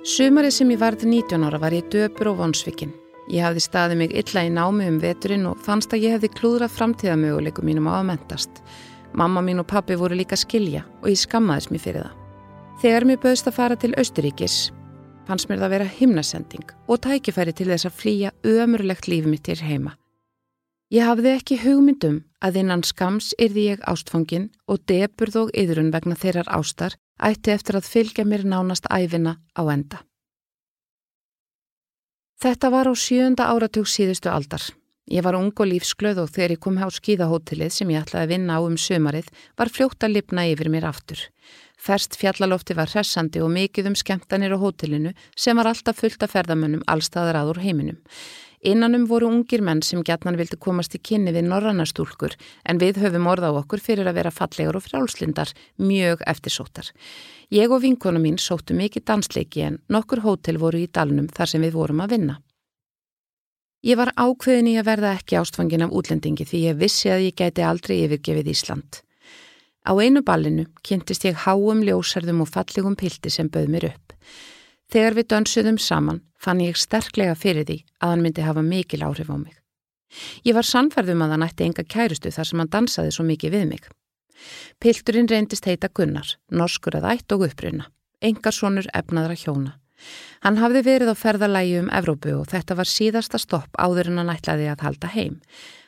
Sumarið sem ég varði 19 ára var ég döpur og vonsvikinn. Ég hafði staðið mig illa í námi um veturinn og fannst að ég hefði klúðrað framtíðamöguleikum mínum á að mentast. Mamma mín og pappi voru líka skilja og ég skammaðis mér fyrir það. Þegar mér bauðst að fara til Austuríkis fannst mér það að vera himnasending og tækifæri til þess að flýja ömurlegt lífið mitt til heima. Ég hafði ekki hugmyndum að innan skams yrði ég ástfangin og deburð og yðrun vegna þeirrar ástar ætti eftir að fylgja mér nánast æfina á enda. Þetta var á sjönda áratug síðustu aldar. Ég var ung og lífsglöð og þegar ég kom á skíðahótelið sem ég ætlaði að vinna á um sömarið var fljótt að lipna yfir mér aftur. Ferst fjallalofti var hressandi og mikið um skemmtanir á hótelinu sem var alltaf fullt af ferðamönnum allstaðar aður heiminum. Innanum voru ungir menn sem gætnan vildi komast í kynni við norrannastúlkur en við höfum orða á okkur fyrir að vera fallegar og frálslindar, mjög eftirsóttar. Ég og vinkona mín sóttu mikið dansleiki en nokkur hótel voru í dalnum þar sem við vorum að vinna. Ég var ákveðin í að verða ekki ástfangin af útlendingi því ég vissi að ég gæti aldrei yfirgefið Ísland. Á einu ballinu kynntist ég háum ljósarðum og fallegum pildi sem bauð mér upp. Þegar við dönsuðum saman fann ég sterklega fyrir því að hann myndi hafa mikil áhrif á mig. Ég var sannferðum að hann ætti enga kærustu þar sem hann dansaði svo mikið við mig. Pilturinn reyndist heita Gunnar, norskur að ætt og uppruna, engarsonur efnaðra hjóna. Hann hafði verið á ferðalægi um Evrópu og þetta var síðasta stopp áður en hann ætlaði að halda heim.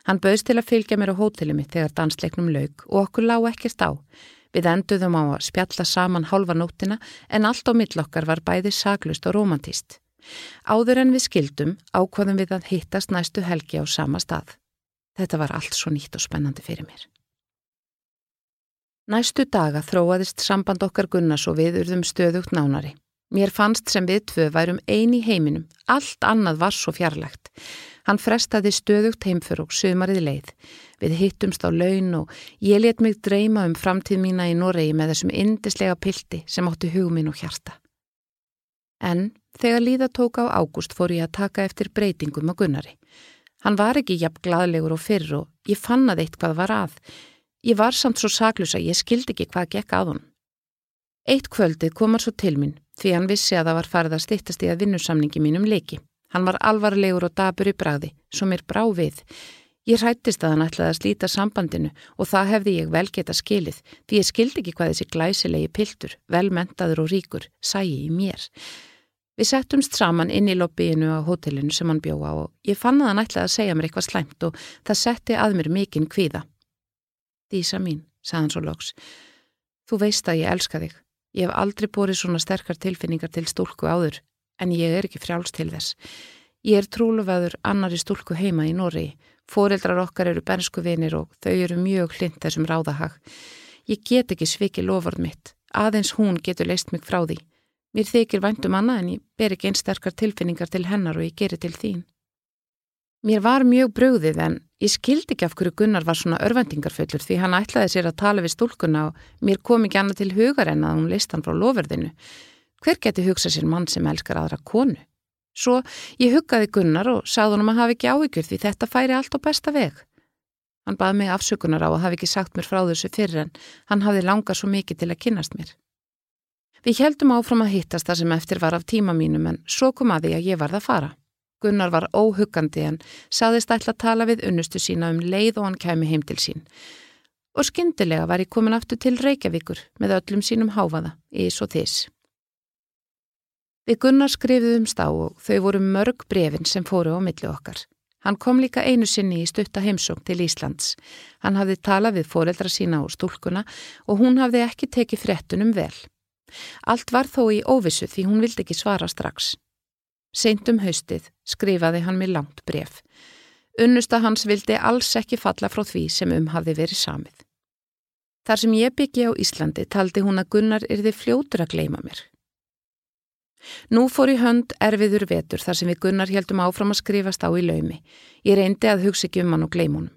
Hann bauðst til að fylgja mér á hóteli mitt þegar dansleiknum laug og okkur lág ekkert á. Við enduðum á að spjalla saman hálfa nóttina en allt á millokkar var bæði saglust og romantist. Áður en við skildum ákvaðum við að hittast næstu helgi á sama stað. Þetta var allt svo nýtt og spennandi fyrir mér. Næstu daga þróaðist samband okkar Gunnars og við urðum stöðugt nánari. Mér fannst sem við tvö værum eini heiminum, allt annað var svo fjarlægt. Hann frestaði stöðugt heimfur og sömarið leið. Við hittumst á laun og ég let mig dreyma um framtíð mína í Noregi með þessum indislega pilti sem átti hugminn og hjarta. En þegar líða tók á ágúst fór ég að taka eftir breytingum á Gunnari. Hann var ekki jafn gladlegur og fyrr og ég fannaði eitt hvað var að. Ég var samt svo saklus að ég skildi ekki hvað gekk að honum. Eitt kvöldið kom hann svo til mín því hann vissi að það var farið að stittast í að vinnusamningi mínum leiki. Hann var alvarlegur og dabur í bræði, svo mér brá við. Ég hrættist að hann ætlaði að slíta sambandinu og það hefði ég vel geta skilið því ég skildi ekki hvað þessi glæsilegi piltur, velmentaður og ríkur, sæi í mér. Við settumst saman inn í lobbyinu á hotellinu sem hann bjóða og ég fann að hann ætlaði að segja mér eitthvað slæmt og það setti að mér mikinn kvíða. Dísa mín, sagðan svo loks, þú veist að ég elska þig. Ég hef aldrei borið svona sterkar tilfinningar til stúlku áður en ég er ekki frjáls til þess. Ég er trúluveður annari stúlku heima í Nóri. Fóreldrar okkar eru bensku vinir og þau eru mjög hlind þessum ráðahag. Ég get ekki svikið loford mitt. Aðeins hún getur leist mig frá því. Mér þykir væntum annað en ég ber ekki einsterkar tilfinningar til hennar og ég gerir til þín. Mér var mjög bröðið en ég skildi ekki af hverju Gunnar var svona örvendingarfullur því hann ætlaði sér að tala við stúlkunna og mér kom ekki annað til hugar en að hún leist hann frá lofverðinu. Hver geti hugsað sér mann sem elskar aðra konu? Svo ég huggaði Gunnar og sagði hann að hafa ekki áhyggjur því þetta færi allt á besta veg. Hann baði mig afsökunar á að hafa ekki sagt mér frá þessu fyrir en hann hafði langað svo mikið til að kynast mér. Við heldum áfram að hittast það sem eftir var af tíma mínum en svo kom að því að ég varð að fara. Gunnar var óhuggandi en saðist ætla að tala við unnustu sína um leið og hann kemi heim til sín. Og skyndilega var ég komin aftur til Reykjavíkur með öllum sínum háfaða, ís og þess. Við Gunnar skrifiðumst á og þau voru mörg brefin sem fóru á milli okkar. Hann kom líka einu sinni í stutta heimsókn til Íslands. Hann hafði talað við foreldra sína og stúlkuna og hún hafði ekki tekið frettunum vel. Allt var þó í óvissu því hún vildi ekki svara strax. Seintum haustið skrifaði hann mér langt bref. Unnusta hans vildi alls ekki falla frá því sem um hafði verið samið. Þar sem ég byggi á Íslandi taldi hún að Gunnar yrði fljótur að gleima mér. Nú fór í hönd erfiður vetur þar sem við Gunnar heldum áfram að skrifast á í laumi. Ég reyndi að hugsa ekki um hann og gleimunum.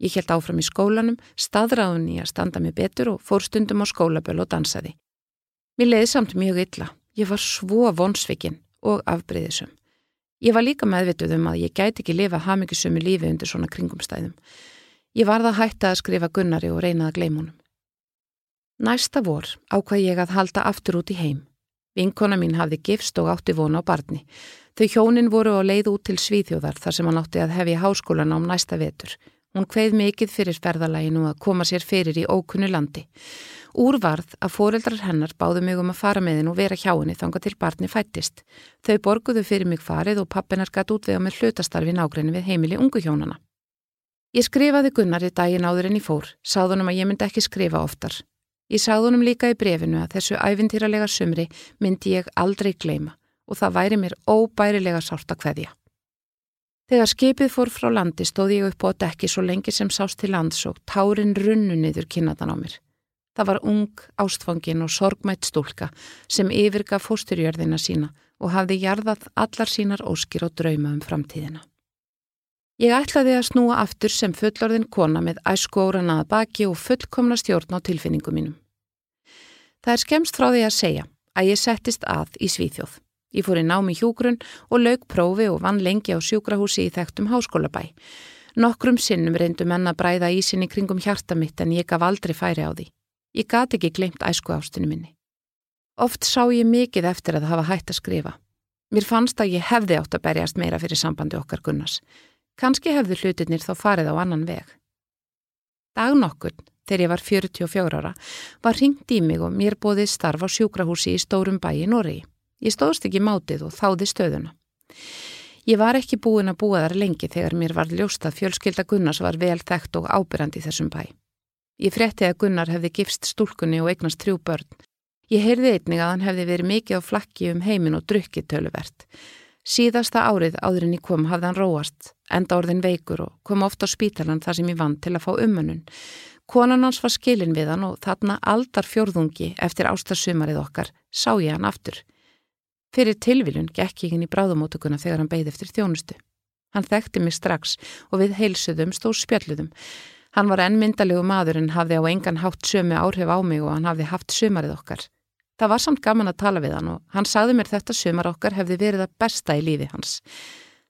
Ég held áfram í skólanum, staðráðun í að standa mig betur og fór stundum á skólabölu og dansaði. Mér leiði samt mjög illa. Ég var svo vonsvikinn og afbreyðisum. Ég var líka meðvituð um að ég gæti ekki lifa hafmyggisömu lífi undir svona kringumstæðum. Ég varða hætta að skrifa Gunnari og reynaði að gleimunum. Næsta vor ákvað ég að halda aftur út í heim. Vinkona mín hafði gifst og átti vona á barni. Þau hjónin voru á leið út til Svíþjóðar þar sem hann átti að hefja háskólan á næsta vetur. Hún kveið mikið fyrir ferðalæginu að koma sér fyrir í ókunnu landi. Úrvarð að foreldrar hennar báðu mig um að fara með henn og vera hjá henni þanga til barni fættist. Þau borguðu fyrir mig farið og pappinar gætt útvega með hlutastarfi nágrinni við heimili ungu hjónana. Ég skrifaði Gunnari daginn áður en ég fór, sáðunum að ég myndi ekki skrifa oftar. Ég sagði honum líka í brefinu að þessu æfintýralega sumri myndi ég aldrei gleima og það væri mér óbærilega sárt að hveðja. Þegar skipið fór frá landi stóði ég upp á dekki svo lengi sem sást til lands og tárin runnu niður kynatan á mér. Það var ung, ástfangin og sorgmætt stúlka sem yfirgaf fósturjörðina sína og hafði jarðað allar sínar óskir og drauma um framtíðina. Ég ætlaði að snúa aftur sem fullorðin kona með æsku óran að baki og fullkomna stjórn á tilfinningum mínum. Það er skemst frá því að segja að ég settist að í Svíþjóð. Ég fór í námi hjúgrunn og laug prófi og vann lengi á sjúkrahúsi í þekktum háskólabæ. Nokkrum sinnum reyndu menna bræða ísinni kringum hjarta mitt en ég gaf aldrei færi á því. Ég gati ekki glemt æsku ástinu minni. Oft sá ég mikið eftir að hafa hægt að skrifa. Mér fannst að ég hefði átt að berjast meira fyrir sambandi okkar Gunnars. Kanski hefðu hlutinir þá farið á annan veg. Dagnokkurn, þegar ég var 44 ára, var ringt í mig og mér bóðið starf á sjúkrahúsi í stórum bæi Nóri. Ég stóðst ekki mátið og þáði stöðuna. Ég var ekki búin að búa þar lengi þegar mér var ljóst að fjölskylda Gunnars var vel þekkt og ábyrrandi í þessum bæ. Ég frétti að Gunnar hefði gifst stúlkunni og eignast trjú börn. Ég heyrði einnig að hann hefði verið mikið á flakki um heimin og drukkið töluvert. Síðasta árið áður en ég kom hafði hann róast, enda orðin veikur og kom ofta á spítalan þar sem ég vann til að fá umönnun. Konan hans var skilin við hann og þarna aldar fjörðungi eftir ástarsumarið okkar sá ég hann aftur. Fyrir tilviljun gekk ég inn í bráðumótökuna þegar hann beigði eftir þjónustu. Hann þekkti mig strax og við heilsuðum stóð spjalluðum. Hann var ennmyndalegu maður en hafði á engan hátt sömu áhrif á mig og hann hafði haft sumarið okkar. Það var samt gaman að tala við hann og hann sagði mér þetta sumar okkar hefði verið að besta í lífi hans.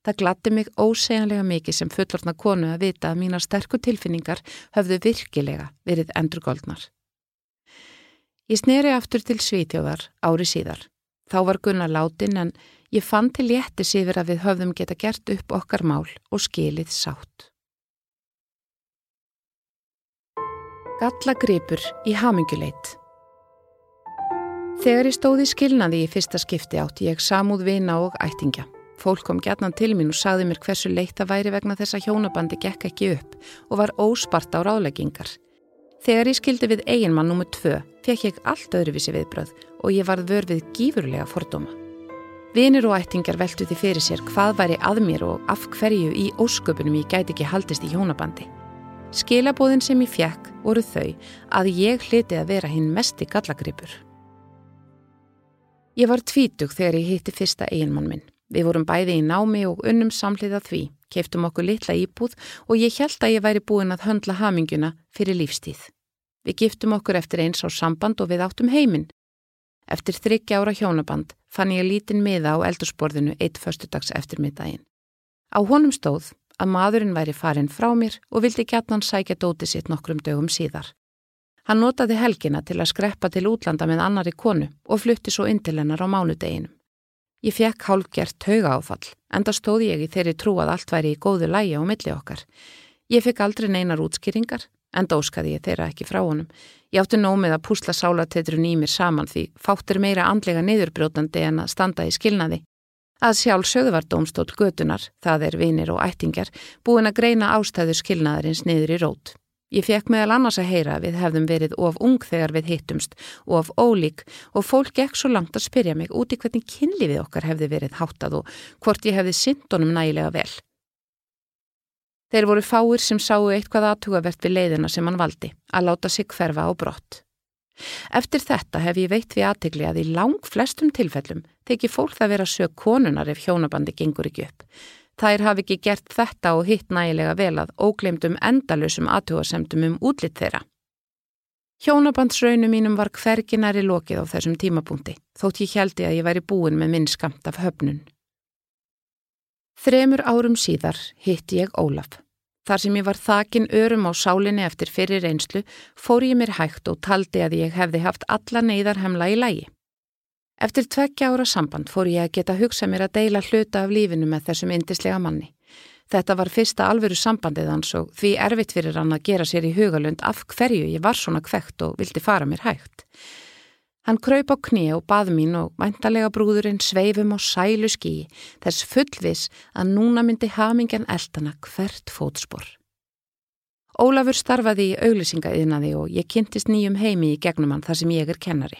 Það glatti mig ósegjanlega mikið sem fullortna konu að vita að mína sterku tilfinningar höfðu virkilega verið endurgoldnar. Ég sneri aftur til Svítjóðar ári síðar. Þá var Gunnar látin en ég fann til léttis yfir að við höfðum geta gert upp okkar mál og skilið sátt. Galla gripur í haminguleit Þegar ég stóði skilnaði í fyrsta skipti átti ég samúð vina og ættingja. Fólk kom gætnan til mín og sagði mér hversu leitt það væri vegna þess að hjónabandi gekk ekki upp og var óspart á ráðleggingar. Þegar ég skildi við eiginmann nr. 2 fekk ég allt öðruvísi viðbröð og ég varð vör við gífurlega fordóma. Vinir og ættingar veltu því fyrir sér hvað væri að mér og af hverju í ósköpunum ég gæti ekki haldist í hjónabandi. Skilabóðin sem ég fekk voru þau að ég hliti að vera hinn mest í gallagripur. Ég var tvítug þegar ég hitti fyrsta eiginmann minn. Við vorum bæði í námi og unnum samhliða því, keiftum okkur litla íbúð og ég held að ég væri búin að höndla haminguna fyrir lífstíð. Við giftum okkur eftir eins á samband og við áttum heiminn. Eftir þryggja ára hjónaband fann ég lítinn miða á eldursporðinu eitt förstudags eftir middaginn. Á honum stóð að maðurinn væri farin frá mér og vildi gætnan sækja dóti sitt nokkrum dögum síðar. Hann notaði helgina til að skreppa til útlanda með annari konu og flutti svo inn til hennar á mánudeginum. Ég fekk hálfgert hauga áfall, enda stóði ég í þeirri trú að allt væri í góðu lægi á milli okkar. Ég fekk aldrei neinar útskýringar, enda óskaði ég þeirra ekki frá honum. Ég átti nómið að púsla sálatetrun í mér saman því fáttir meira andlega niðurbrjótandi en að standa í skilnaði. Að sjálf sögðu var dómstól götunar, það er vinir og ættingar, búin að greina ástæður skilnaðarins niður í rót. Ég fekk meðal annars að heyra að við hefðum verið of ung þegar við hittumst of ólík og fólk gekk svo langt að spyrja mig út í hvernig kynlífið okkar hefði verið háttað og hvort ég hefði syndunum nægilega vel. Þeir voru fáir sem sáu eitthvað aðtugavert við leiðina sem hann valdi, að láta sig hverfa á brott. Eftir þetta hef ég veit við aðtegli að í lang flestum tilfellum þykir fólk það vera sög konunar ef hjónabandi gengur ekki upp. Þær hafi ekki gert þetta og hitt nægilega vel að óglemdum endalösum aðtjóðasemdum um útlitt þeirra. Hjónabandsraunu mínum var hverginari lokið á þessum tímapunkti, þótt ég heldi að ég væri búin með minn skamt af höfnun. Þremur árum síðar hitti ég Ólaf. Þar sem ég var þakin örum á sálinni eftir fyrir reynslu, fór ég mér hægt og taldi að ég hefði haft alla neyðarhemla í lægi. Eftir tveggja ára samband fór ég að geta hugsað mér að deila hluta af lífinu með þessum indislega manni. Þetta var fyrsta alveru sambandið hans og því erfitt fyrir hann að gera sér í hugalund af hverju ég var svona kvekt og vildi fara mér hægt. Hann kraup á kní og bað mín og væntalega brúðurinn sveifum á sælu skí þess fullvis að núna myndi hamingjan eldana hvert fótspor. Ólafur starfaði í auglýsingaðinaði og ég kynntist nýjum heimi í gegnum hann þar sem ég er kennari.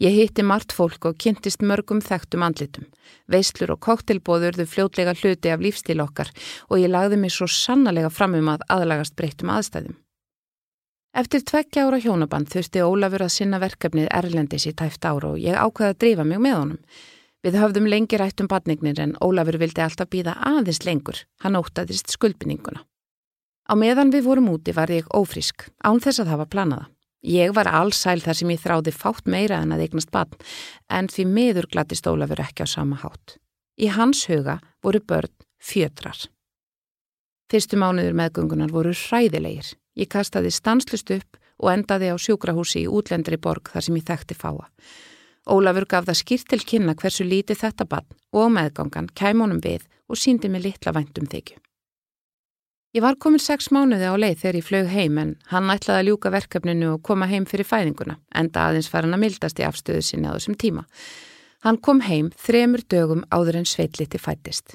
Ég hitti margt fólk og kynntist mörgum þekktum andlitum. Veislur og koktelbóður þau fljótlega hluti af lífstíl okkar og ég lagði mig svo sannlega fram um að aðlagast breyttum aðstæðum. Eftir tveggja ára hjónaband þurfti Ólafur að sinna verkefnið Erlendis í tæft ára og ég ákveði að drífa mig með honum. Við höfðum lengi rætt um badnignir en Ólafur vildi alltaf býða aðeins lengur. Hann ótaðist skuldbinninguna. Á meðan við vorum úti var ég ófrísk, án þess að hafa planaða. Ég var allsæl þar sem ég þráði fátt meira en að eignast badn, en því miður glattist Ólafur ekki á sama hátt. Í hans huga voru börn fjötrar. Fyrstu mánuður meðgöngunar voru hræðilegir. Ég kastaði stanslust upp og endaði á sjúkrahúsi í útlendri borg þar sem ég þekkti fáa. Ólafur gaf það skýrt til kynna hversu lítið þetta bann og meðgangan kæm honum við og síndi mig litla væntum þykju. Ég var komin sex mánuði á leið þegar ég flög heim en hann ætlaði að ljúka verkefninu og koma heim fyrir fæðinguna, enda aðeins fara hann að mildast í afstöðu sinni á þessum tíma. Hann kom heim þremur dögum áður en sveitliti fættist.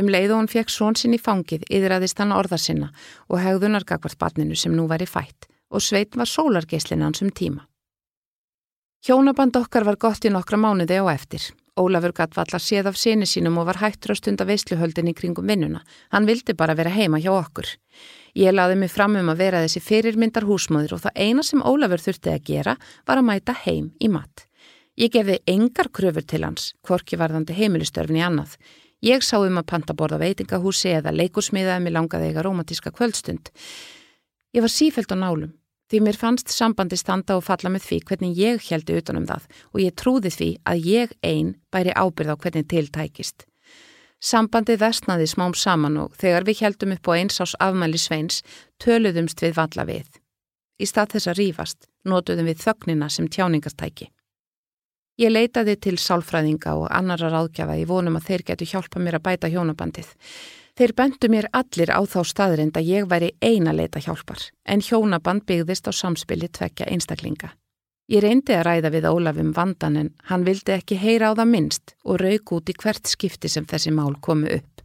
Um leið og hann fekk són sinn í fangið yðraðist hann orða sinna og hegðunar gagvart barninu sem nú var í fætt og sveit var sólargeislinn hans um tíma. Hjónaband okkar var gott í nokkra mánuði á eftir. Ólafur gatt vallar séð af sinni sínum og var hættur á stunda veisluhöldin í kringum vinnuna. Hann vildi bara vera heima hjá okkur. Ég laði mig fram um að vera þessi fyrirmyndar húsmóður og það eina sem Ólafur þurfti að gera var að mæta heim í mat. Ég gefði engar kröfur til hans, hvorki varðandi heimilistörfni annað. Ég sá um að panta borða veitingahúsi eða leikusmiðaði mig langaði eiga romantíska kvöldstund. Ég var sífælt á nálum því mér fannst sambandi standa og falla með því hvernig ég heldi utanum það og ég trúði því að ég einn bæri ábyrð á hvernig tiltækist. Sambandi vestnaði smám saman og þegar við heldum upp á einsás afmæli sveins töluðumst við valla við. Í stað þess að rýfast notuðum við þögnina sem tjáningastæki. Ég leitaði til sálfræðinga og annara ráðgjafa í vonum að þeir getu hjálpa mér að bæta hjónabandið. Þeir bendu mér allir á þá staðrind að ég væri eina leita hjálpar, en hjónaband byggðist á samspili tvekja einstaklinga. Ég reyndi að ræða við Ólafum vandan en hann vildi ekki heyra á það minnst og rauk út í hvert skipti sem þessi mál komu upp.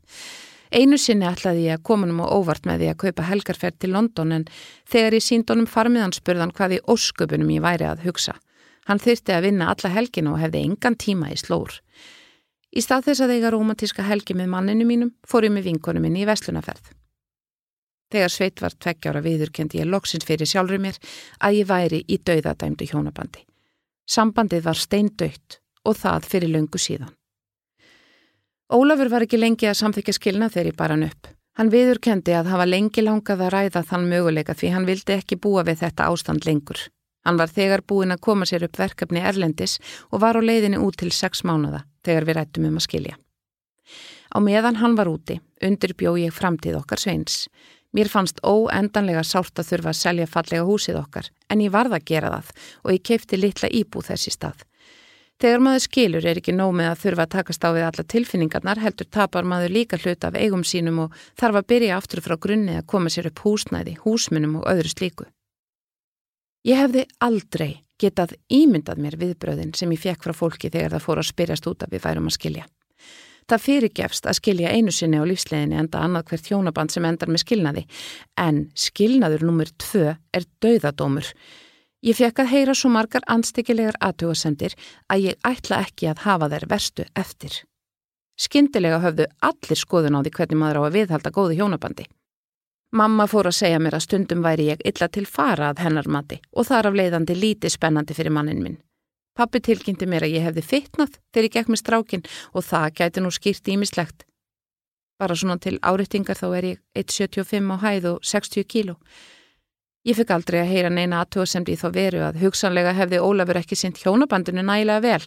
Einu sinni ætlaði ég að koma um og óvart með því að kaupa helgarferð til London en þegar ég sínd honum farmiðanspurðan hvað í ósköpunum ég væri að hugsa. Hann þyrti að vinna alla helgin og hefði engan tíma í slór. Í stað þess að eiga romantíska helgi með manninu mínum fór ég með vinkonum minni í Veslunaferð. Þegar sveit var tveggjára viðurkendi ég loksins fyrir sjálfur mér að ég væri í dauðadæmdu hjónabandi. Sambandið var steindautt og það fyrir löngu síðan. Ólafur var ekki lengi að samþykja skilna þegar ég bara hann upp. Hann viðurkendi að hafa lengi langað að ræða þann möguleika því hann vildi ekki búa við þetta ástand lengur. Hann var þegar búin að koma sér upp verkefni Erlendis og var á leiðinni út til sex mánada þegar við rættum um að skilja. Á meðan hann var úti, undirbjó ég framtíð okkar sveins. Mér fannst óendanlega sált að þurfa að selja fallega húsið okkar, en ég varða að gera það og ég keipti litla íbúð þessi stað. Þegar maður skilur er ekki nóg með að þurfa að takast á við alla tilfinningarnar, heldur tapar maður líka hluta af eigum sínum og þarf að byrja aftur frá grunni að koma sér upp húsnæði, húsmunum og öðru slíku. Ég hefði aldrei getað ímyndað mér viðbröðin sem ég fekk frá fólki þegar það fór að spyrjast út að við værum að skilja. Það fyrirgefst að skilja einu sinni á lífsleginni enda annað hvert hjónaband sem endar með skilnaði, en skilnaður nummer tvö er dauðadómur. Ég fekk að heyra svo margar anstíkilegar aðtugasendir að ég ætla ekki að hafa þær verstu eftir. Skyndilega höfðu allir skoðun á því hvernig maður á að viðhalda góðu hjónabandi. Mamma fór að segja mér að stundum væri ég illa til fara að hennar mati og þar af leiðandi lítið spennandi fyrir mannin minn. Pappi tilkynnti mér að ég hefði fitnað þegar ég gekk með strákin og það gæti nú skýrt ímislegt. Bara svona til áreitingar þá er ég 1,75 á hæð og 60 kíló. Ég fikk aldrei að heyra neina aðtöðasemdi í þá veru að hugsanlega hefði Ólafur ekki sint hjónabandinu nægilega vel.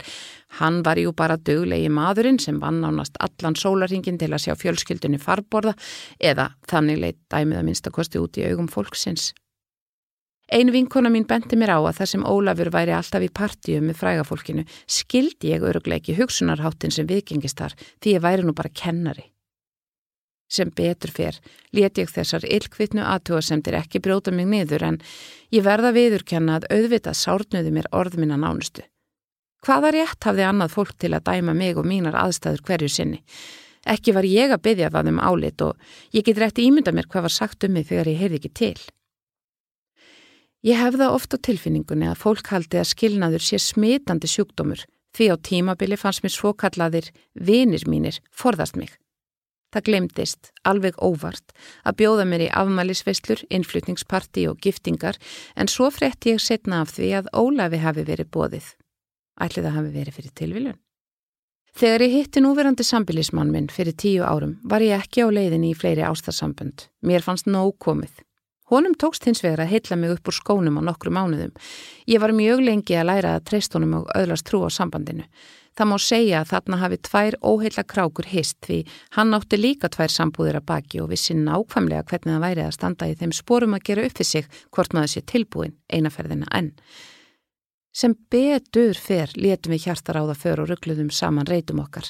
Hann var jú bara döglegi maðurinn sem vann ánast allan sólarhingin til að sjá fjölskyldunni farborða eða þannig leitt dæmið að minnstakosti út í augum fólksins. Einu vinkona mín benti mér á að þar sem Ólafur væri alltaf í partíu með frægafólkinu skildi ég örugleiki hugsunarháttin sem viðgengist þar því ég væri nú bara kennari. Sem betur fyrr let ég þessar illkvitnu aðtúasemtir ekki bróta mig niður en ég verða viðurkenna að auðvitað sárnuði mér orð minna nánustu. Hvaða rétt hafði annað fólk til að dæma mig og mínar aðstæður hverju sinni? Ekki var ég að byggja það um álit og ég get rétt ímynda mér hvað var sagt um mig þegar ég heyrði ekki til. Ég hefða oft á tilfinningunni að fólk haldi að skilnaður sé smitandi sjúkdómur því á tímabili fannst mér svokallaðir vinir mínir forðast mig. Það glemdist, alveg óvart, að bjóða mér í afmælisveislur, innflutningsparti og giftingar en svo frétti ég setna af því að Ólafi hafi verið bóðið. Ætli það hafi verið fyrir tilviljun. Þegar ég hitti núverandi sambilismann minn fyrir tíu árum var ég ekki á leiðinni í fleiri ástarsambund. Mér fannst nóg komið. Honum tókst hins vegar að heitla mig upp úr skónum á nokkru mánuðum. Ég var mjög lengi að læra að treyst honum og öðlast trú á sambandinu. Það má segja að þarna hafi tvær óheila krákur hist því hann átti líka tvær sambúðir að baki og vissi nákvæmlega hvernig það væri að standa í þeim sporum að gera upp fyrir sig hvort maður sé tilbúin einaferðina enn. Sem betur fyrr letum við hjartar á það för og ruggluðum saman reytum okkar.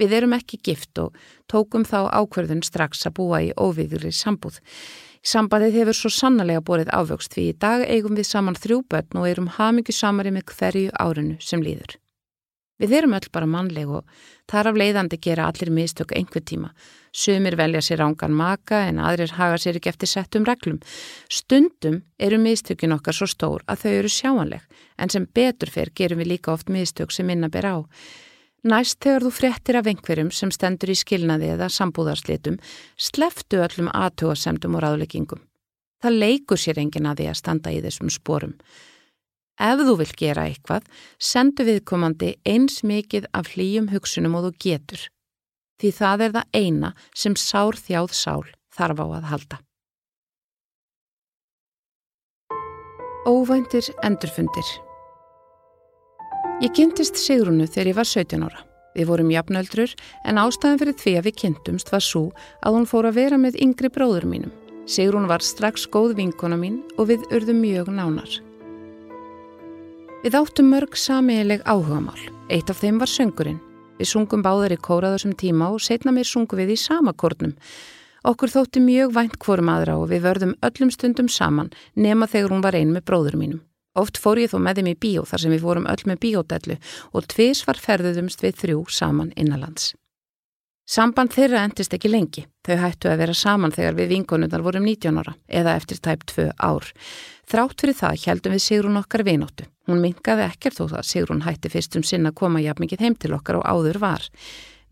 Við erum ekki gift og tókum þá ákverðun strax að búa í óviðri sambúð. Sambandið hefur svo sannlega borið ávöxt því í dag eigum við saman þrjú börn og erum hamingi samari með hverju árinu sem líður. Við erum öll bara mannleg og þar af leiðandi gera allir mistök einhver tíma. Sumir velja sér ángan maka en aðrir haga sér ekki eftir settum reglum. Stundum eru mistökin okkar svo stór að þau eru sjáanleg en sem betur fyrr gerum við líka oft mistök sem minna ber á. Næst þegar þú frettir af einhverjum sem stendur í skilnaði eða sambúðarslitum, sleftu öllum aðtúasemdum og ráðleggingum. Það leikur sér engin að því að standa í þessum sporum. Ef þú vil gera eitthvað, sendu viðkomandi eins mikið af hlýjum hugsunum og þú getur. Því það er það eina sem sár þjáð sál þarf á að halda. Óvæntir endurfundir Ég kynntist Sigrunu þegar ég var 17 ára. Við vorum jafnöldrur en ástæðan fyrir því að við kynntumst var svo að hún fór að vera með yngri bróður mínum. Sigrun var strax góð vinkona mín og við urðum mjög nánar. Við áttum mörg samiðileg áhugamál. Eitt af þeim var söngurinn. Við sungum báðar í kóraðarsum tíma og setna mér sungum við í sama kórnum. Okkur þótti mjög vænt hvorum aðra og við vörðum öllum stundum saman nema þegar hún var ein með bróður mínum. Oft fór ég þó með þeim í bíó þar sem við fórum öll með bíódellu og tvis var ferðuðumst við þrjú saman innanlands. Samband þeirra endist ekki lengi. Þau hættu að vera saman þegar við vinkonundar vorum 19 ára eða eftir tæp 2 ár. Þrátt fyrir það heldum við Sigrun okkar vinóttu. Hún minkaði ekkert þó það Sigrun hætti fyrst um sinna að koma jafnmikið heim til okkar og áður var.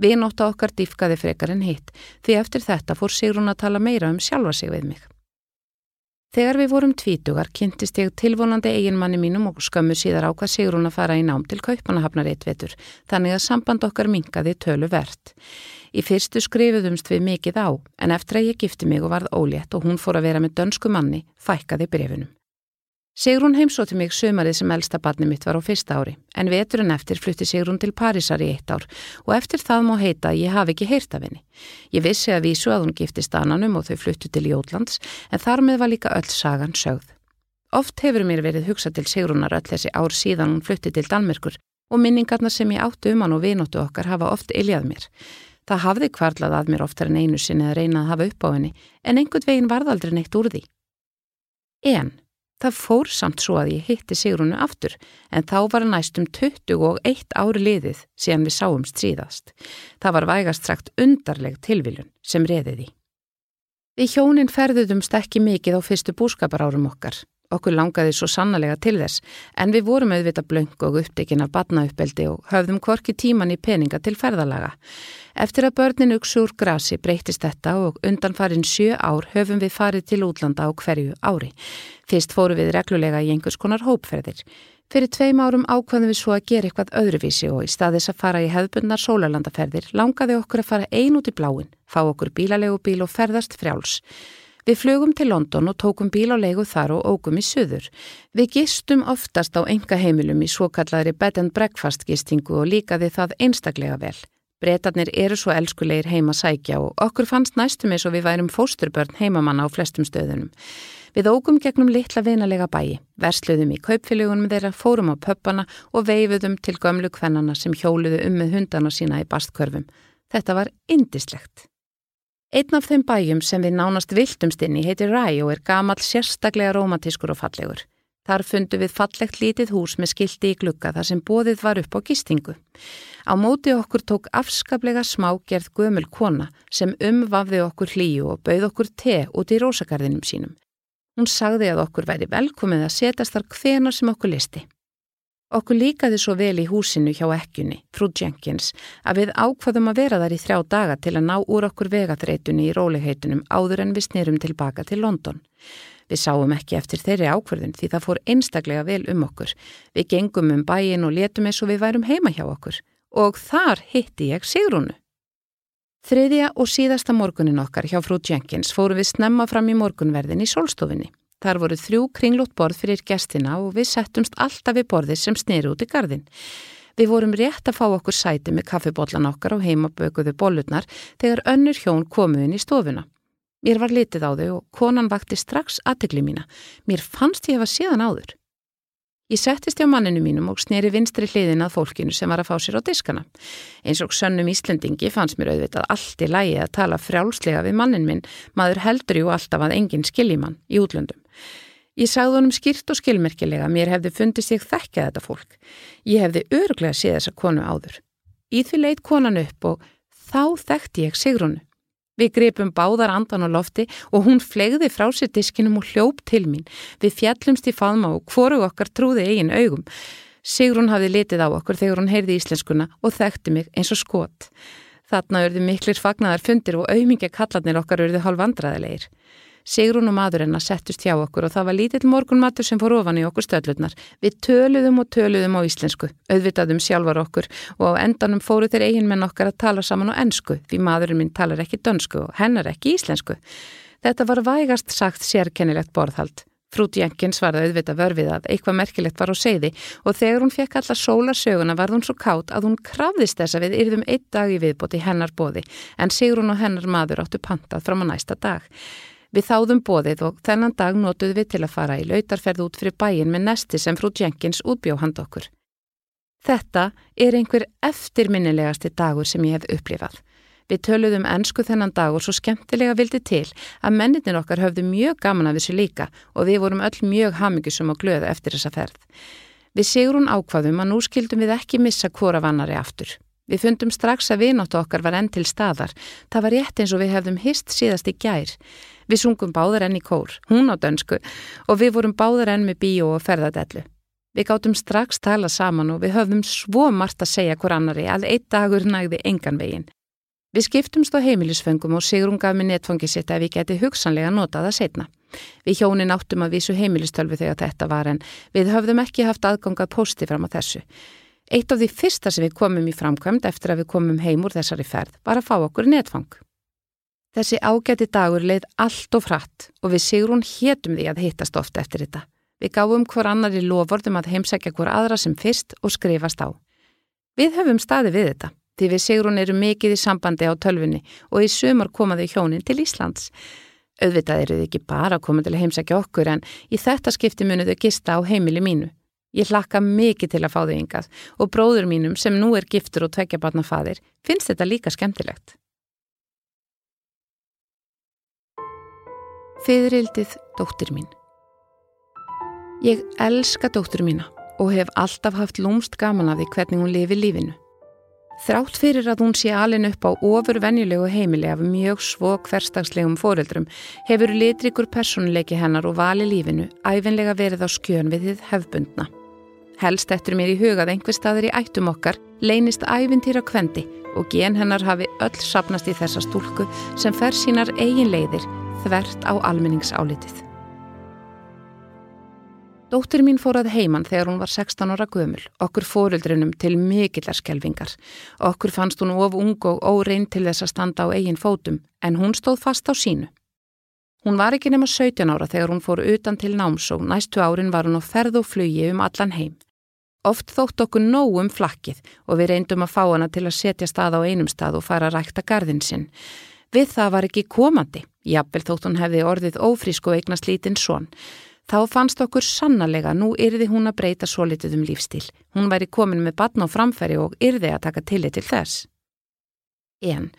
Vinóttu okkar diffkaði frekar en hitt því eftir þetta fór Sigrun að tala meira um sjálfa sig við mig. Þegar við vorum tvítugar kynntist ég tilvonandi eiginmanni mínum og skömmu síðar á hvað sigur hún að fara í nám til kaupanahafnar eitt vetur, þannig að samband okkar minkaði tölu verðt. Í fyrstu skrifuðumst við mikið á, en eftir að ég gifti mig og varð ólétt og hún fór að vera með dönsku manni, fækkaði brefinum. Sigrún heimsóti mig sömarið sem elsta barni mitt var á fyrsta ári, en veturinn eftir flutti Sigrún til Parísar í eitt ár og eftir það má heita að ég hafi ekki heyrt af henni. Ég vissi að vísu að hún gifti stananum og þau fluttu til Jótlands, en þar með var líka öll sagan sögð. Oft hefur mér verið hugsað til Sigrúnar öll þessi ár síðan hún flutti til Danmerkur og minningarna sem ég áttu um hann og vinóttu okkar hafa oft iljað mér. Það hafði kvarlað að mér oftar en einu sinni að reyna að hafa upp á henni, en einhvern veginn varðaldri neitt úr því. En Það fór samt svo að ég hitti Sigrunu aftur en þá var næstum 21 ári liðið sem við sáumst síðast. Það var vægast sagt undarleg tilviljun sem reðiði. Við hjónin ferðuðumst ekki mikið á fyrstu búskaparárum okkar Okkur langaði svo sannlega til þess en við vorum auðvitað blöng og upptekinn af badnauppeldi og höfðum korki tíman í peninga til ferðalaga. Eftir að börnin uksu úr grasi breytist þetta og undan farin sjö ár höfum við farið til útlanda á hverju ári. Fyrst fóru við reglulega í einhvers konar hópferðir. Fyrir tveim árum ákvaðum við svo að gera eitthvað öðruvísi og í staðis að fara í hefðbundnar sólarlandaferðir langaði okkur að fara ein út í bláin, fá okkur bílalegu bíl og ferðast frjáls. Við flögum til London og tókum bíl á leigu þar og ógum í söður. Við gistum oftast á enga heimilum í svo kallari bed and breakfast gistingu og líkaði það einstaklega vel. Bretarnir eru svo elskulegir heima sækja og okkur fannst næstum eins og við værum fósturbörn heimamanna á flestum stöðunum. Við ógum gegnum litla vinalega bæi, versluðum í kaupfélugunum þeirra, fórum á pöppana og veifuðum til gömlu kvennana sem hjóluðu um með hundana sína í bastkörfum. Þetta var indislegt. Einn af þeim bæjum sem við nánast viltumstinni heitir Ræ og er gamal sérstaklega romantískur og fallegur. Þar fundu við fallegt lítið hús með skildi í glukka þar sem bóðið var upp á gistingu. Á móti okkur tók afskaplega smágerð gömul kona sem umvafði okkur hlýju og bauð okkur te út í rósakarðinum sínum. Hún sagði að okkur væri velkomið að setjast þar hvena sem okkur listi. Okkur líkaði svo vel í húsinu hjá ekkjunni, frú Jenkins, að við ákvaðum að vera þar í þrjá daga til að ná úr okkur vegatreitunni í róligheitunum áður en við snerum tilbaka til London. Við sáum ekki eftir þeirri ákverðin því það fór einstaklega vel um okkur. Við gengum um bæin og letum eins og við værum heima hjá okkur. Og þar hitti ég Sigrúnu. Þriðja og síðasta morgunin okkar hjá frú Jenkins fórum við snemma fram í morgunverðin í solstofinni. Þar voru þrjú kringlót borð fyrir gestina og við settumst alltaf við borðið sem snýri út í gardin. Við vorum rétt að fá okkur sæti með kaffibotlan okkar og heimabökuðu bollurnar þegar önnur hjón komuðin í stofuna. Mér var litið á þau og konan vakti strax aðtegli mína. Mér fannst ég hefa síðan áður. Ég settist hjá manninu mínum og sneri vinstri hliðin að fólkinu sem var að fá sér á diskana. Eins og sönnum Íslendingi fannst mér auðvitað allt í lægi að tala frjálslega við mannin minn, maður heldur jú alltaf að enginn skiljimann í útlöndum. Ég sagði honum skýrt og skilmerkilega að mér hefði fundist ég þekkja þetta fólk. Ég hefði öruglega séð þessa konu áður. Í því leitt konan upp og þá þekkti ég Sigrunu. Við gripum báðar andan á lofti og hún flegði frá sér diskinum og hljóp til mín. Við fjallumst í faðma og hvoru okkar trúði eigin augum. Sigrun hafði litið á okkur þegar hún heyrði íslenskuna og þekkti mig eins og skot. Þarna örði miklir fagnaðar fundir og auðmingja kallarnir okkar örði hálf Sigrun og maður hennar settust hjá okkur og það var lítill morgunmatur sem fór ofan í okkur stöllurnar. Við töluðum og töluðum á íslensku, auðvitaðum sjálfar okkur og á endanum fóru þeir eigin menn okkar að tala saman á ennsku því maðurinn minn talar ekki dönsku og hennar ekki íslensku. Þetta var vægast sagt sérkennilegt borðhald. Frúti Jenkins var það auðvitað vörfið að eitthvað merkilegt var á segði og þegar hún fekk alla sólarsöguna var hún svo kátt að hún krafðist þess að við yrðum einn dag í viðbóti hennar bóði en Sigrun og hennar maður áttu pantað fram á næsta dag. Við þáðum bóðið og þennan dag notuð við til að fara í lautarferð út fyrir bæin með nesti sem frú Jenkins útbjóhand okkur. Þetta er einhver eftirminnilegasti dagur sem ég hef upplifað. Við töluðum ennsku þennan dag og svo skemmtilega vildi til að mennitin okkar höfðu mjög gaman af þessu líka og við vorum öll mjög hamingisum og glöðu eftir þessa ferð. Við segur hún ákvaðum að nú skildum við ekki missa hvora vannari aftur. Við fundum strax að vináttu okkar var enn til staðar. Það var rétt eins og við hefðum hist síðast í gær. Við sungum báðar enn í kór, hún á dönsku, og við vorum báðar enn með bíó og ferðadellu. Við gáttum strax tala saman og við höfðum svo margt að segja hver annari að eitt dagur nægði engan veginn. Við skiptumst á heimilisfengum og Sigrun gaf mér netfangi sitt að við geti hugsanlega notað að setna. Við hjónin áttum að vísu heimilistölfi þegar þetta var en við höfðum ekki haft aðgangað posti fram á þessu. Eitt af því fyrsta sem við komum í framkvæmd eftir að við komum heim úr þessari ferð var að fá okkur netfang. Þessi ágæti dagur leið allt og frætt og við Sigrún hétum því að hittast ofta eftir þetta. Við gáum hver annar í lofordum að heimsækja hver aðra sem fyrst og skrifast á. Við höfum staði við þetta, því við Sigrún eru mikið í sambandi á tölfunni og í sumar komaðu hjónin til Íslands. Auðvitað eru þið ekki bara að koma til að heimsækja okkur en í þetta skipti munuðu gista á heimili mínu. Ég hlakka mikið til að fá þau yngað og bróður mínum sem nú er giftur og tvekja barna fadir finnst þetta líka skemmtilegt. Fyririldið dóttir mín Ég elska dóttur mína og hef alltaf haft lúmst gaman af því hvernig hún lifi lífinu. Þrátt fyrir að hún sé alin upp á ofurvenjulegu heimili af mjög svo hverstagslegum fóreldrum hefur litrikur personleiki hennar og vali lífinu æfinlega verið á skjön við þið hefbundna. Helst eftir mér í hugað einhver staður í ættum okkar leynist ævintýra kvendi og gen hennar hafi öll sapnast í þessa stúlku sem fer sínar eigin leiðir þvert á almenningsálitið. Dóttir mín fór að heiman þegar hún var 16 ára gömul, okkur fóruldrinum til mikillar skelvingar. Okkur fannst hún of ung og órein til þess að standa á eigin fótum, en hún stóð fast á sínu. Hún var ekki nema 17 ára þegar hún fór utan til náms og næstu árin var hún á ferð og flugi um allan heim. Oft þótt okkur nóg um flakkið og við reyndum að fá hana til að setja stað á einum stað og fara að rækta gardin sinn. Við það var ekki komandi, jafnvel þótt hún hefði orðið ófrísk og eignast lítinn svon. Þá fannst okkur sannarlega nú yrði hún að breyta svo litið um lífstíl. Hún væri komin með batn á framfæri og yrði að taka tillit til þess. En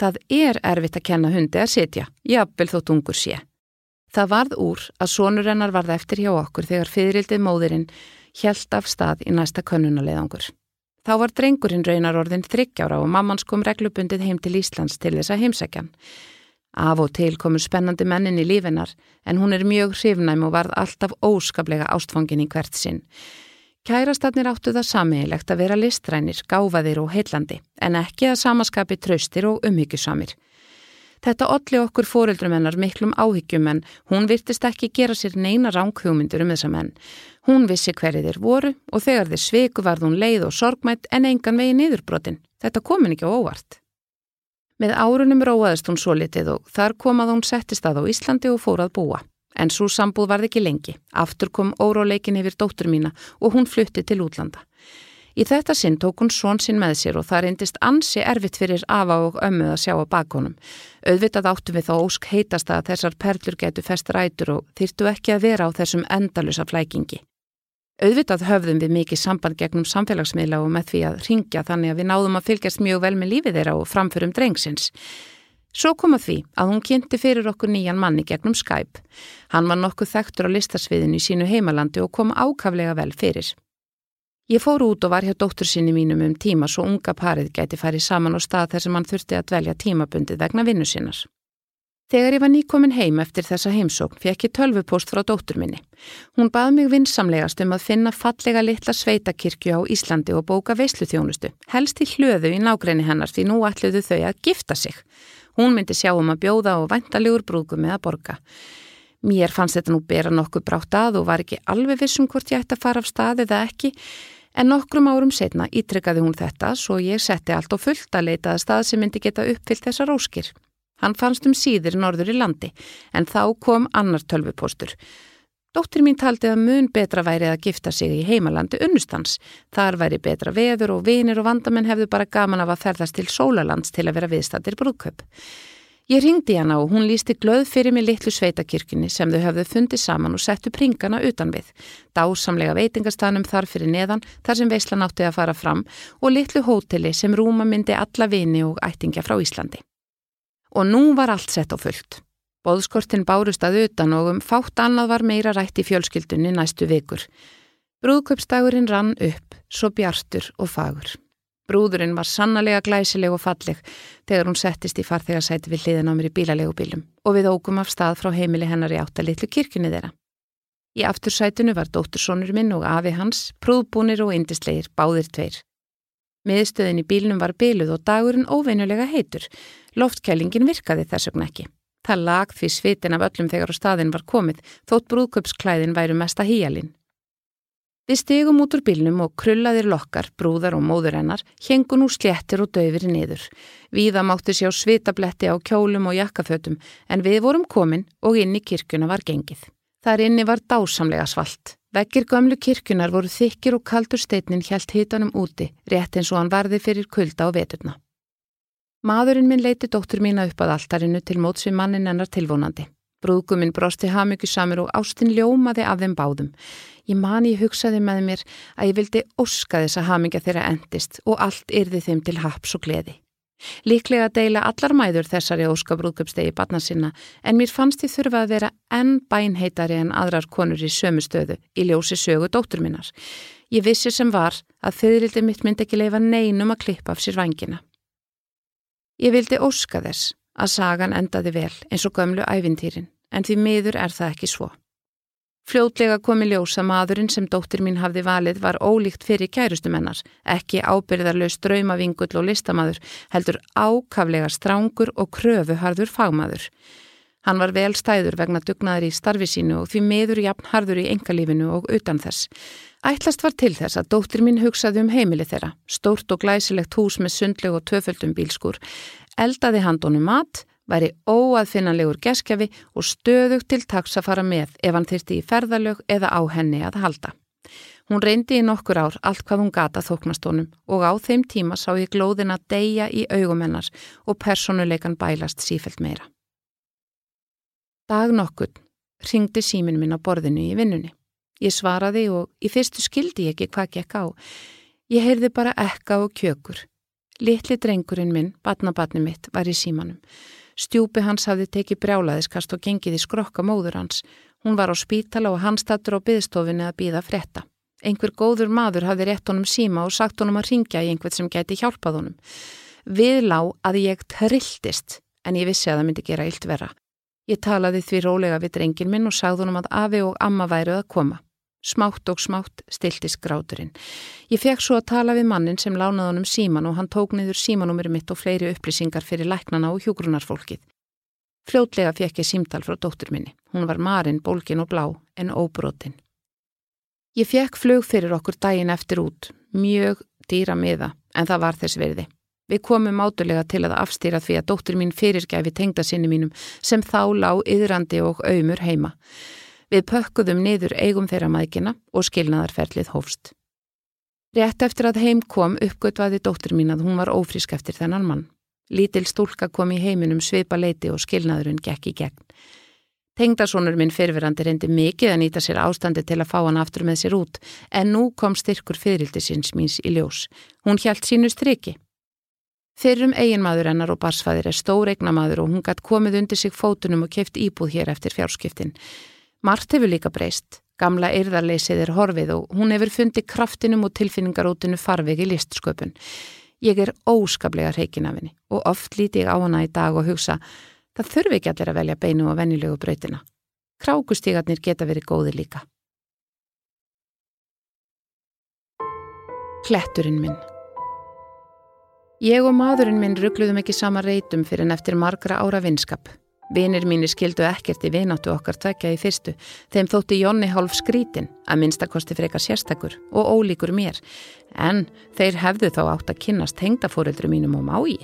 það er erfitt að kenna hundi að sitja, jafnvel þótt ungur sé. Það varð úr að sonur hennar varð eftir hjá okkur þegar fyririldið móðurinn hjælt af stað í næsta könnunaleðangur. Þá var drengurinn raunar orðin þryggjára og mammans kom reglubundið heim til Íslands til þess að heimsækjan. Af og til komur spennandi mennin í lífinar en hún er mjög hrifnæm og varð alltaf óskaplega ástfangin í hvert sinn. Kærastadnir áttu það samiðilegt að vera listrænir, gáfaðir og heillandi en ekki að samaskapi traustir og umhyggjusamir. Þetta olli okkur fóreldrum hennar miklum áhyggjum en hún virtist ekki gera sér neina ránkhugmyndur um þessa menn. Hún vissi hverju þeir voru og þegar þeir sveiku varð hún leið og sorgmætt en engan vegi niðurbrotin. Þetta komin ekki á óvart. Með árunum róaðist hún svo litið og þar kom að hún settist að á Íslandi og fór að búa. En svo sambúð varð ekki lengi. Aftur kom óróleikin yfir dóttur mína og hún flutti til útlanda. Í þetta sinn tók hún svon sinn með sér og það reyndist ansi erfitt fyrir afa og ömmu að sjá á bakonum. Auðvitað áttum við þá ósk heitast að þessar perlur getu fest rætur og þyrtu ekki að vera á þessum endalusa flækingi. Auðvitað höfðum við mikið samband gegnum samfélagsmiðla og með því að ringja þannig að við náðum að fylgjast mjög vel með lífið þeirra og framförum drengsins. Svo kom að því að hún kynnti fyrir okkur nýjan manni gegnum Skype. Hann var nokkuð þekktur á listasviðinu í sínu heimalandi og kom ákaflega vel fyrir. Ég fór út og var hjá dóttur sinni mínum um tíma svo unga parið gæti farið saman á stað þar sem hann þurfti að dvelja tímabundið vegna vinnu sinnar. Þegar ég var nýkomin heim eftir þessa heimsókn fekk ég tölvupost frá dóttur minni. Hún bað mig vinsamlegast um að finna fallega litla sveitakirkju á Íslandi og bóka veisluþjónustu, helst í hlöðu í nágreini hennar því nú ætluðu þau að gifta sig. Hún myndi sjá um að bjóða og vantalegur brúkum með að borga. Mér fannst þetta nú bera nokkuð brátt að og var ekki alveg vissum hvort ég ætti að fara af stað eða ekki, en nokkrum árum setna ítrykkaði hún þetta svo ég setti allt og fullt að leita að stað sem myndi geta uppfyllt þessar óskir. Hann fannst um síðir norður í landi en þá kom annar tölvupostur. Dóttir mín taldi að mun betra væri að gifta sig í heimalandi unnustans. Þar væri betra veður og vinir og vandamenn hefðu bara gaman af að ferðast til sólalands til að vera viðstattir brúðköp. Ég ringdi hana og hún lísti glöð fyrir mig litlu sveitakirkjunni sem þau höfðu fundið saman og settu pringana utan við. Dásamlega veitingastanum þar fyrir neðan þar sem veislan átti að fara fram og litlu hóteli sem rúma myndi alla vini og ættingja frá Íslandi. Og nú var allt sett á fullt. Bóðskortin bárust að utan og um fátt annað var meira rætt í fjölskyldunni næstu vikur. Brúðköpstagurinn rann upp, svo bjartur og fagur. Brúðurinn var sannlega glæsileg og falleg þegar hún settist í farþegarsæti við hliðin á mér í bílalegu og við ógum af stað frá heimili hennar í áttalitlu kirkjunni þeirra. Í aftursætinu var dóttursónur minn og afi hans, prúðbúnir og indislegir, báðir tveir. Miðstöðin í bílnum var byluð og dagurinn óveinulega heitur. Loftkælingin virkaði þess vegna ekki. Það lag því svitin af öllum þegar á staðin var komið, þótt brúðköpsklæðin væru mesta híjalinn. Við stegum út úr bílnum og krullaðir lokkar, brúðar og móður hennar, hengu nú sléttir og döfir niður. Víða mátti sjá svitabletti á kjólum og jakkafötum, en við vorum komin og inn í kirkuna var gengið. Þar inni var dásamlega svalt. Vekkir gömlu kirkunar voru þykir og kaldur steitnin hjælt hitanum úti, rétt eins og hann varði fyrir kulda og veturna. Maðurinn minn leiti dóttur mína upp að alltarinu til móts við mannin hennar tilvonandi. Brúðguminn brosti hamugjusamur og ástinn ljómaði af þeim báðum. Ég mani ég hugsaði með mér að ég vildi óska þess að hamingja þeirra endist og allt yrði þeim til haps og gleði. Líklega deila allar mæður þessari óskabrúðköpstegi barna sinna en mér fannst ég þurfa að vera enn bænheitari en aðrar konur í sömu stöðu í ljósi sögu dóttur minnar. Ég vissi sem var að þauðrildi mitt myndi ekki leifa neinum að klippa af sér vangina. Ég vildi óska þess að sagan endaði vel eins og gömlu ævintýrin en því miður er það ekki svo. Fljótlega komi ljósa maðurinn sem dóttir mín hafði valið var ólíkt fyrir kærustumennar, ekki ábyrðarlaus draumavingull og listamaður, heldur ákaflega strángur og kröfuharður fagmaður. Hann var vel stæður vegna dugnaður í starfi sínu og því meður jafn harður í engalífinu og utan þess. Ætlast var til þess að dóttir mín hugsaði um heimili þeirra, stórt og glæsilegt hús með sundleg og töföldum bílskur, eldaði handónum mat, væri óaðfinnanlegur geskjafi og stöðugt til taks að fara með ef hann þyrti í ferðalög eða á henni að halda. Hún reyndi í nokkur ár allt hvað hún gata þóknastónum og á þeim tíma sá ég glóðin að deyja í augumennar og personuleikan bælast sífelt meira. Dag nokkur ringdi símin minn á borðinu í vinnunni. Ég svaraði og í fyrstu skildi ég ekki hvað gekk á. Ég heyrði bara ekka og kjökur. Littli drengurinn minn, batnabatni mitt, var í símanum. Stjúpi hans hafði tekið brjálaðiskast og gengið í skrokka móður hans. Hún var á spítala og hann stattur á byðstofinni að býða frétta. Einhver góður maður hafði rétt honum síma og sagt honum að ringja í einhvert sem gæti hjálpað honum. Við lá að ég trilltist en ég vissi að það myndi gera illt vera. Ég talaði því rólega við drengin minn og sagði honum að afi og amma væruð að koma. Smátt og smátt stiltist gráturinn. Ég fekk svo að tala við mannin sem lánaði honum síman og hann tók niður símanúmeri mitt og fleiri upplýsingar fyrir læknana og hjúgrunarfólkið. Fljótlega fekk ég símtal frá dóttur minni. Hún var marinn, bólkin og blá en óbrotin. Ég fekk flug fyrir okkur daginn eftir út, mjög dýra miða, en það var þess verði. Við komum átulega til að afstýra því að dóttir mín fyrirgæfi tengda sinni mínum sem þá lág yðrandi og auðmur heima. Við pökkuðum niður eigum þeirra mækina og skilnaðarferlið hófst. Rétt eftir að heim kom uppgötvaði dóttir mín að hún var ófrísk eftir þennan mann. Lítil stúlka kom í heiminum svipa leiti og skilnaðurinn gekk í gegn. Tengdarsónur minn fyrirverandi reyndi mikið að nýta sér ástandi til að fá hann aftur með sér út en nú kom styrkur fyririldi síns míns í ljós. Hún hjælt sínu striki. Fyrrum eiginmaður hennar og barsfæðir er stór eignamaður og hún gætt komið undir sig fótunum og keft íbúð hér eftir fjárskiptin. Mart hefur líka breyst. Gamla eirðarleysið er horfið og hún hefur fundið kraftinum og tilfinningarótinu farveg í listsköpun. Ég er óskaplega reikin af henni og oft líti ég á hana í dag og hugsa Það þurfi ekki allir að velja beinu og venjulegu brautina. Krákustígarnir geta verið góði líka. Kletturinn minn Ég og maðurinn minn ruggluðum ekki sama reytum fyrir en eftir margra ára vinskap. Vinir mínir skildu ekkert í vináttu okkar tvekja í fyrstu. Þeim þótti Jónni hálf skrítin, að minnstakosti frekar sérstakur og ólíkur mér. En þeir hefðu þá átt að kynast hengdafóreldru mínum og mái.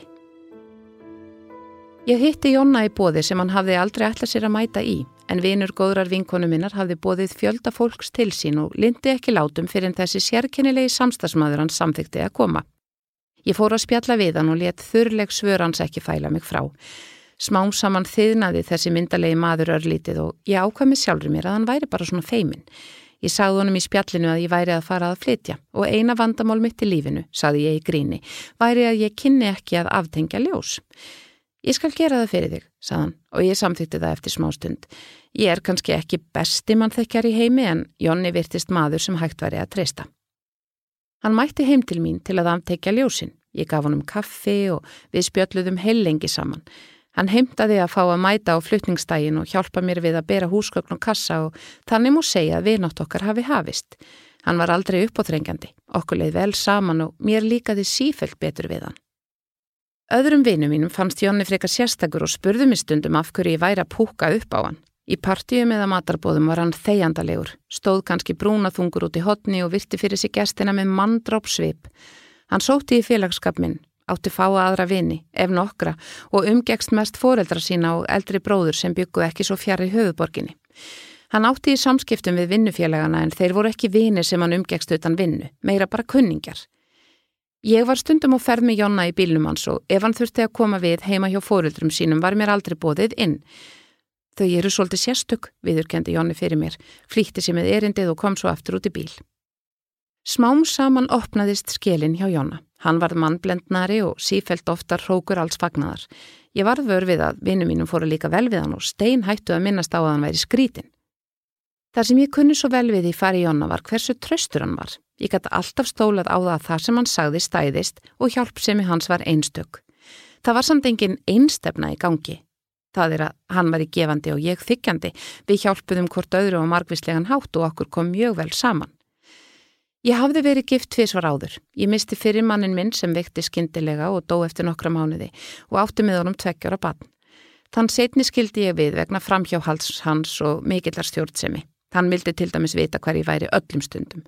Ég hitti Jonna í bóði sem hann hafði aldrei ætlað sér að mæta í, en vinur góðrar vinkonu minnar hafði bóðið fjölda fólks til sín og lindi ekki látum fyrir en þessi sérkennilegi samstagsmaður hans samþykti að koma. Ég fór að spjalla við hann og let þurrleg svör hans ekki fæla mig frá. Smán saman þiðnaði þessi myndalegi maður örlítið og ég ákvæmi sjálfur mér að hann væri bara svona feimin. Ég sagði honum í spjallinu að ég væri að fara að flytja og eina vandamál mitt í lífinu, sagði ég í gríni, væri að ég kynni ekki að aftengja ljós. Ég skal gera það fyrir þig, saðan, og ég samþýtti það eftir smá stund. Ég er kannski ekki besti mannþekkjar í heimi en Jónni virtist maður sem hægt væri að treysta. Hann mætti heim til mín til að aftekja ljósin. Ég gaf honum kaffi og við spjöldluðum heilengi saman. Hann heimtaði að fá að mæta á fluttningsdægin og hjálpa mér við að bera húsgögn og kassa og þannig múi segja að viðnátt okkar hafi hafist. Hann var aldrei uppóþrengjandi, okkur leið vel saman og mér líkaði sífelt betur við hann. Öðrum vinum mínum fannst Jónni frekar sérstakur og spurðu mig stundum af hverju ég væri að púka upp á hann. Í partíum eða matarbóðum var hann þegjandalegur, stóð kannski brúnaþungur út í hotni og virti fyrir sig gestina með manndróp svip. Hann sóti í félagskap minn, átti fáa aðra vini, ef nokkra, og umgegst mest foreldra sína og eldri bróður sem byggu ekki svo fjari höfuborginni. Hann átti í samskiptum við vinnufélagana en þeir voru ekki vinir sem hann umgegst utan vinnu, meira bara kunningjar. Ég var stundum á ferð með Jonna í bílnum hans og ef hann þurfti að koma við heima hjá fóruldrum sínum var mér aldrei bóðið inn. Þau eru svolítið sérstök, viðurkendi Jonni fyrir mér, flýtti sér með erindið og kom svo aftur út í bíl. Smám saman opnaðist skilin hjá Jonna. Hann varð mannblendnari og sífelt oftar hrókur alls fagnaðar. Ég varð vör við að vinnu mínum fóru líka vel við hann og stein hættu að minnast á að hann væri skrítin. Þar sem ég kunni svo vel við í fari Jonna var hversu tröstur hann var. Ég gæti alltaf stólað á það að það sem hann sagði stæðist og hjálpsemi hans var einstök. Það var samt engin einstefna í gangi. Það er að hann var í gefandi og ég þykjandi. Við hjálpuðum hvort öðru og margvíslegan hátt og okkur kom mjög vel saman. Ég hafði verið gift tvísvar áður. Ég misti fyrir mannin minn sem vekti skindilega og dó eftir nokkra mánuði og átti með honum tveggjara bann. Þann setni skildi ég við vegna framhjáhalds hans og mikillar stjórnsemi. Hann vildi til dæmis vita hver ég væri öllum stundum.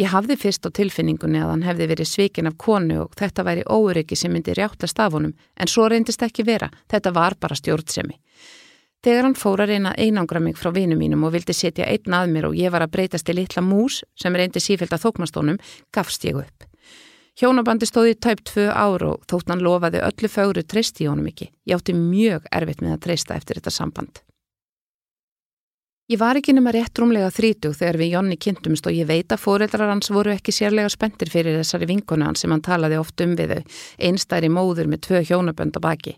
Ég hafði fyrst á tilfinningunni að hann hefði verið svikin af konu og þetta væri óöryggi sem myndi rjáttast af honum, en svo reyndist ekki vera, þetta var bara stjórnsemi. Þegar hann fór að reyna einangra mig frá vinum mínum og vildi setja einn að mér og ég var að breytast í litla mús sem reyndi sífælt að þóknastónum, gafst ég upp. Hjónabandi stóði tæp tvö ár og þótt hann lofaði öllu fögru treysti í honum ekki. Ég átti mjög erfitt með að treysta eftir þetta samband. Ég var ekki nema rétt rúmlega þrítug þegar við Jonni kynntumst og ég veit að fóreldrar hans voru ekki sérlega spendir fyrir þessari vinkonu hans sem hann talaði oft um við þau, einstæri móður með tvö hjónabönd á baki.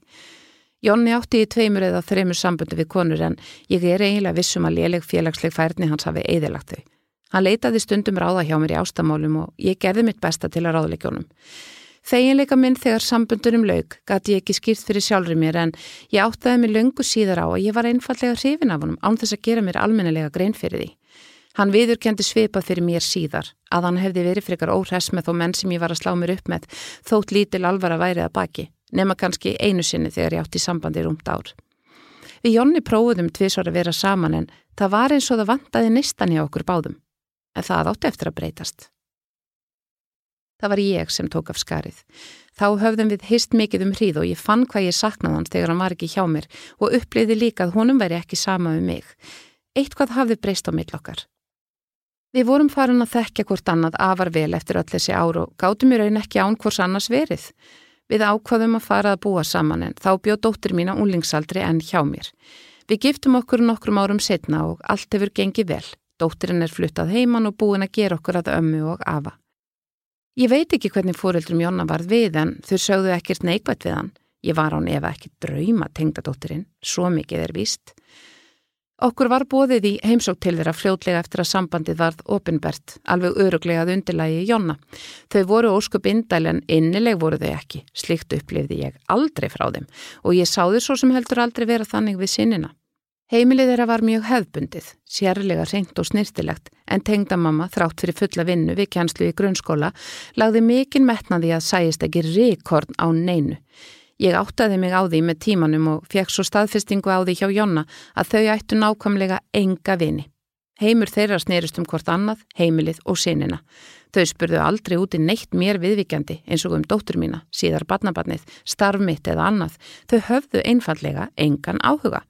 Jonni átti í tveimur eða þreimur sambundu við konur en ég er eiginlega vissum að léleg félagsleg færni hans hafi eðilagt þau. Hann leitaði stundum ráða hjá mér í ástamálum og ég gerði mitt besta til að ráðleikjónum. Þeginleika minn þegar sambundunum laug gæti ég ekki skýrt fyrir sjálfur mér en ég áttaði mig löngu síðar á að ég var einfallega hrifin af honum án þess að gera mér almennelega grein fyrir því. Hann viðurkendi svipað fyrir mér síðar að hann hefði verið frekar óhress með þó menn sem ég var að slá mér upp með þótt lítil alvar að værið að baki, nema kannski einu sinni þegar ég átti sambandi rúmt ár. Við Jónni prófum tviðsvar að vera saman en það var eins og það vantaði nistan hjá okkur báðum, en það átti eftir að breytast. Það var ég sem tók af skarið. Þá höfðum við hist mikið um hríð og ég fann hvað ég saknaði hans þegar hann var ekki hjá mér og uppliði líka að honum væri ekki sama um mig. Eitt hvað hafði breyst á millokkar. Við vorum farin að þekkja hvort annað afar vel eftir öll þessi ár og gátum í raun ekki án hvors annars verið. Við ákvaðum að fara að búa saman en þá bjóð dóttir mín á unlingsaldri en hjá mér. Við giftum okkur nokkrum árum setna og allt hefur gengið vel. Dóttirinn er fluttað heiman og búin að gera okkur að ömmu og afa. Ég veit ekki hvernig fóreldrum Jonna varð við en þau sögðu ekkert neikvægt við hann. Ég var án ef ekki drauma tengdadóttirinn, svo mikið er víst. Okkur var bóðið í heimsók til þeirra fljótlega eftir að sambandið varð opinbert, alveg öruglegað undirlægi Jonna. Þau voru óskup indæl en innileg voru þau ekki. Slikt upplifði ég aldrei frá þeim og ég sáðu svo sem heldur aldrei vera þannig við sinnina. Heimilið þeirra var mjög hefðbundið, sérlega reynd og snirtilegt, en tengdamamma, þrátt fyrir fulla vinnu við kjænslu í grunnskóla, lagði mikinn metnaði að sæist ekki rekorn á neinu. Ég áttaði mig á því með tímanum og fekk svo staðfestingu á því hjá Jonna að þau ættu nákvæmlega enga vini. Heimur þeirra snerist um hvort annað, heimilið og sinina. Þau spurðu aldrei úti neitt mér viðvikjandi eins og um dóttur mína, síðar badnabarnið, starfmitt eða annað. Þau höfðu einfallega engan áhuga.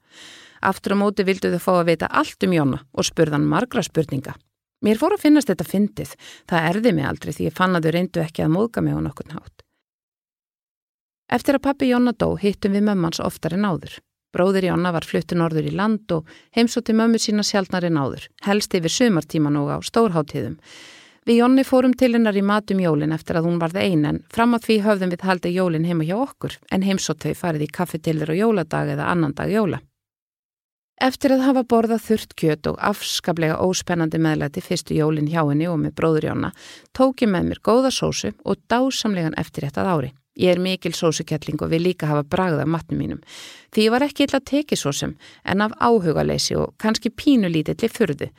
Aftur á móti vildu þau fá að vita allt um Jóna og spurðan margra spurninga. Mér fór að finnast þetta fyndið, það erði mig aldrei því ég fann að þau reyndu ekki að móðga mig á nokkur nátt. Eftir að pappi Jóna dó hittum við mömmans oftar en áður. Bróður Jóna var fluttin orður í land og heimsótti mömmu sína sjálfnar en áður, helst yfir sömartíman og á stórháttíðum. Við Jónni fórum til hennar í matum jólin eftir að hún varði einin, fram að því höfðum við haldið jólin heima hjá okkur, en heimsótt þau farið í kaffetillir og jóladag eða annan dag jóla. Eftir að hafa borðað þurrt kjöt og afskaplega óspennandi meðlæti fyrstu jólinn hjá henni og með bróðurjóna tók ég með mér góða sósu og dásamlegan eftir þetta ári. Ég er mikil sósukettling og vil líka hafa bragð af matnum mínum. Því ég var ekki illa að teki sósum en af áhugaleysi og kannski pínulítilli fyrðu.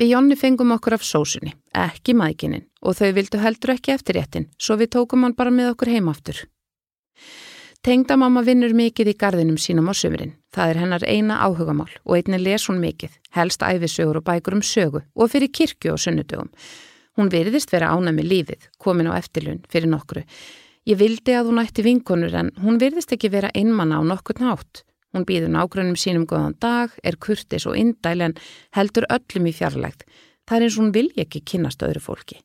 Við Jónni fengum okkur af sósunni, ekki maðgininn og þau vildu heldur ekki eftir réttin svo við tókum hann bara með okkur heimaftur. Tengdamamma vinnur mikið í gardinum sínum á sömurinn. Það er hennar eina áhugamál og einnig les hún mikið, helst æfisögur og bækur um sögu og fyrir kirkju og sunnudögum. Hún veriðist vera ána með lífið, komin á eftirlun fyrir nokkru. Ég vildi að hún ætti vinkonur en hún veriðist ekki vera einmanna á nokkur nátt. Hún býður nágrunum sínum góðan dag, er kurtis og indæl en heldur öllum í fjarlægt. Það er eins og hún vilja ekki kynast öðru fólki.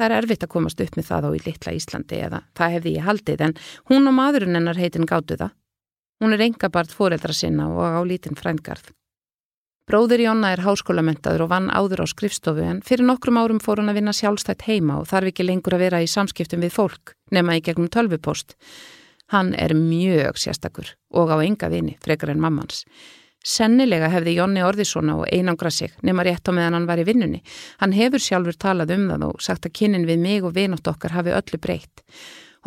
Það er erfitt að komast upp með það á í litla Íslandi eða það hefði ég haldið en hún og maðurinn hennar heitin gáttu það. Hún er enga bart fóreldra sinna og á lítinn frængarð. Bróður Jonna er háskólamentaður og vann áður á skrifstofu en fyrir nokkrum árum fór hún að vinna sjálfstætt heima og þarf ekki lengur að vera í samskiptum við fólk nema í gegnum tölvupost. Hann er mjög sérstakur og á enga vini, frekar en mammans. Sennilega hefði Jónni Orðisona og einangra sig nema rétt á meðan hann var í vinnunni. Hann hefur sjálfur talað um það og sagt að kynnin við mig og vinótt okkar hafi öllu breytt.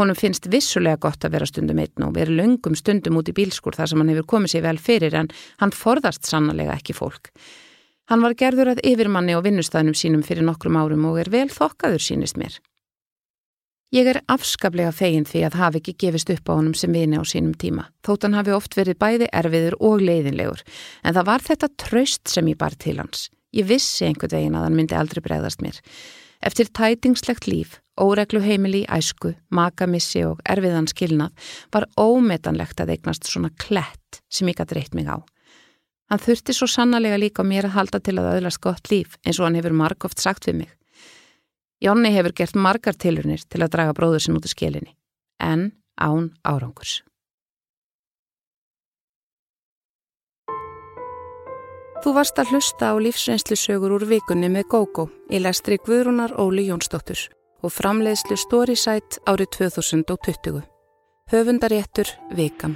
Honum finnst vissulega gott að vera stundum einn og vera löngum stundum út í bílskur þar sem hann hefur komið sér vel fyrir en hann forðast sannlega ekki fólk. Hann var gerður að yfirmanni og vinnustæðnum sínum fyrir nokkrum árum og er vel þokkaður sínist mér. Ég er afskaplega fegin því að hafi ekki gefist upp á honum sem vini á sínum tíma. Þótt hann hafi oft verið bæði erfiður og leiðinlegur. En það var þetta tröst sem ég bar til hans. Ég vissi einhvern veginn að hann myndi aldrei bregðast mér. Eftir tætingslegt líf, óreglu heimili í æsku, makamissi og erfiðan skilnað var ómetanlegt að eignast svona klett sem ég gæti reitt mig á. Hann þurfti svo sannlega líka mér að halda til að öðlast gott líf eins og hann hefur margóft sagt við mig. Jónni hefur gert margar tilurnir til að draga bróður sinn út af skilinni, en án árangurs. Þú varst að hlusta á lífsreynslusögur úr vikunni með GóGó í lestri Guðrúnar Óli Jónsdóttur og framleiðslu Storysight árið 2020. Höfundaréttur Vikan.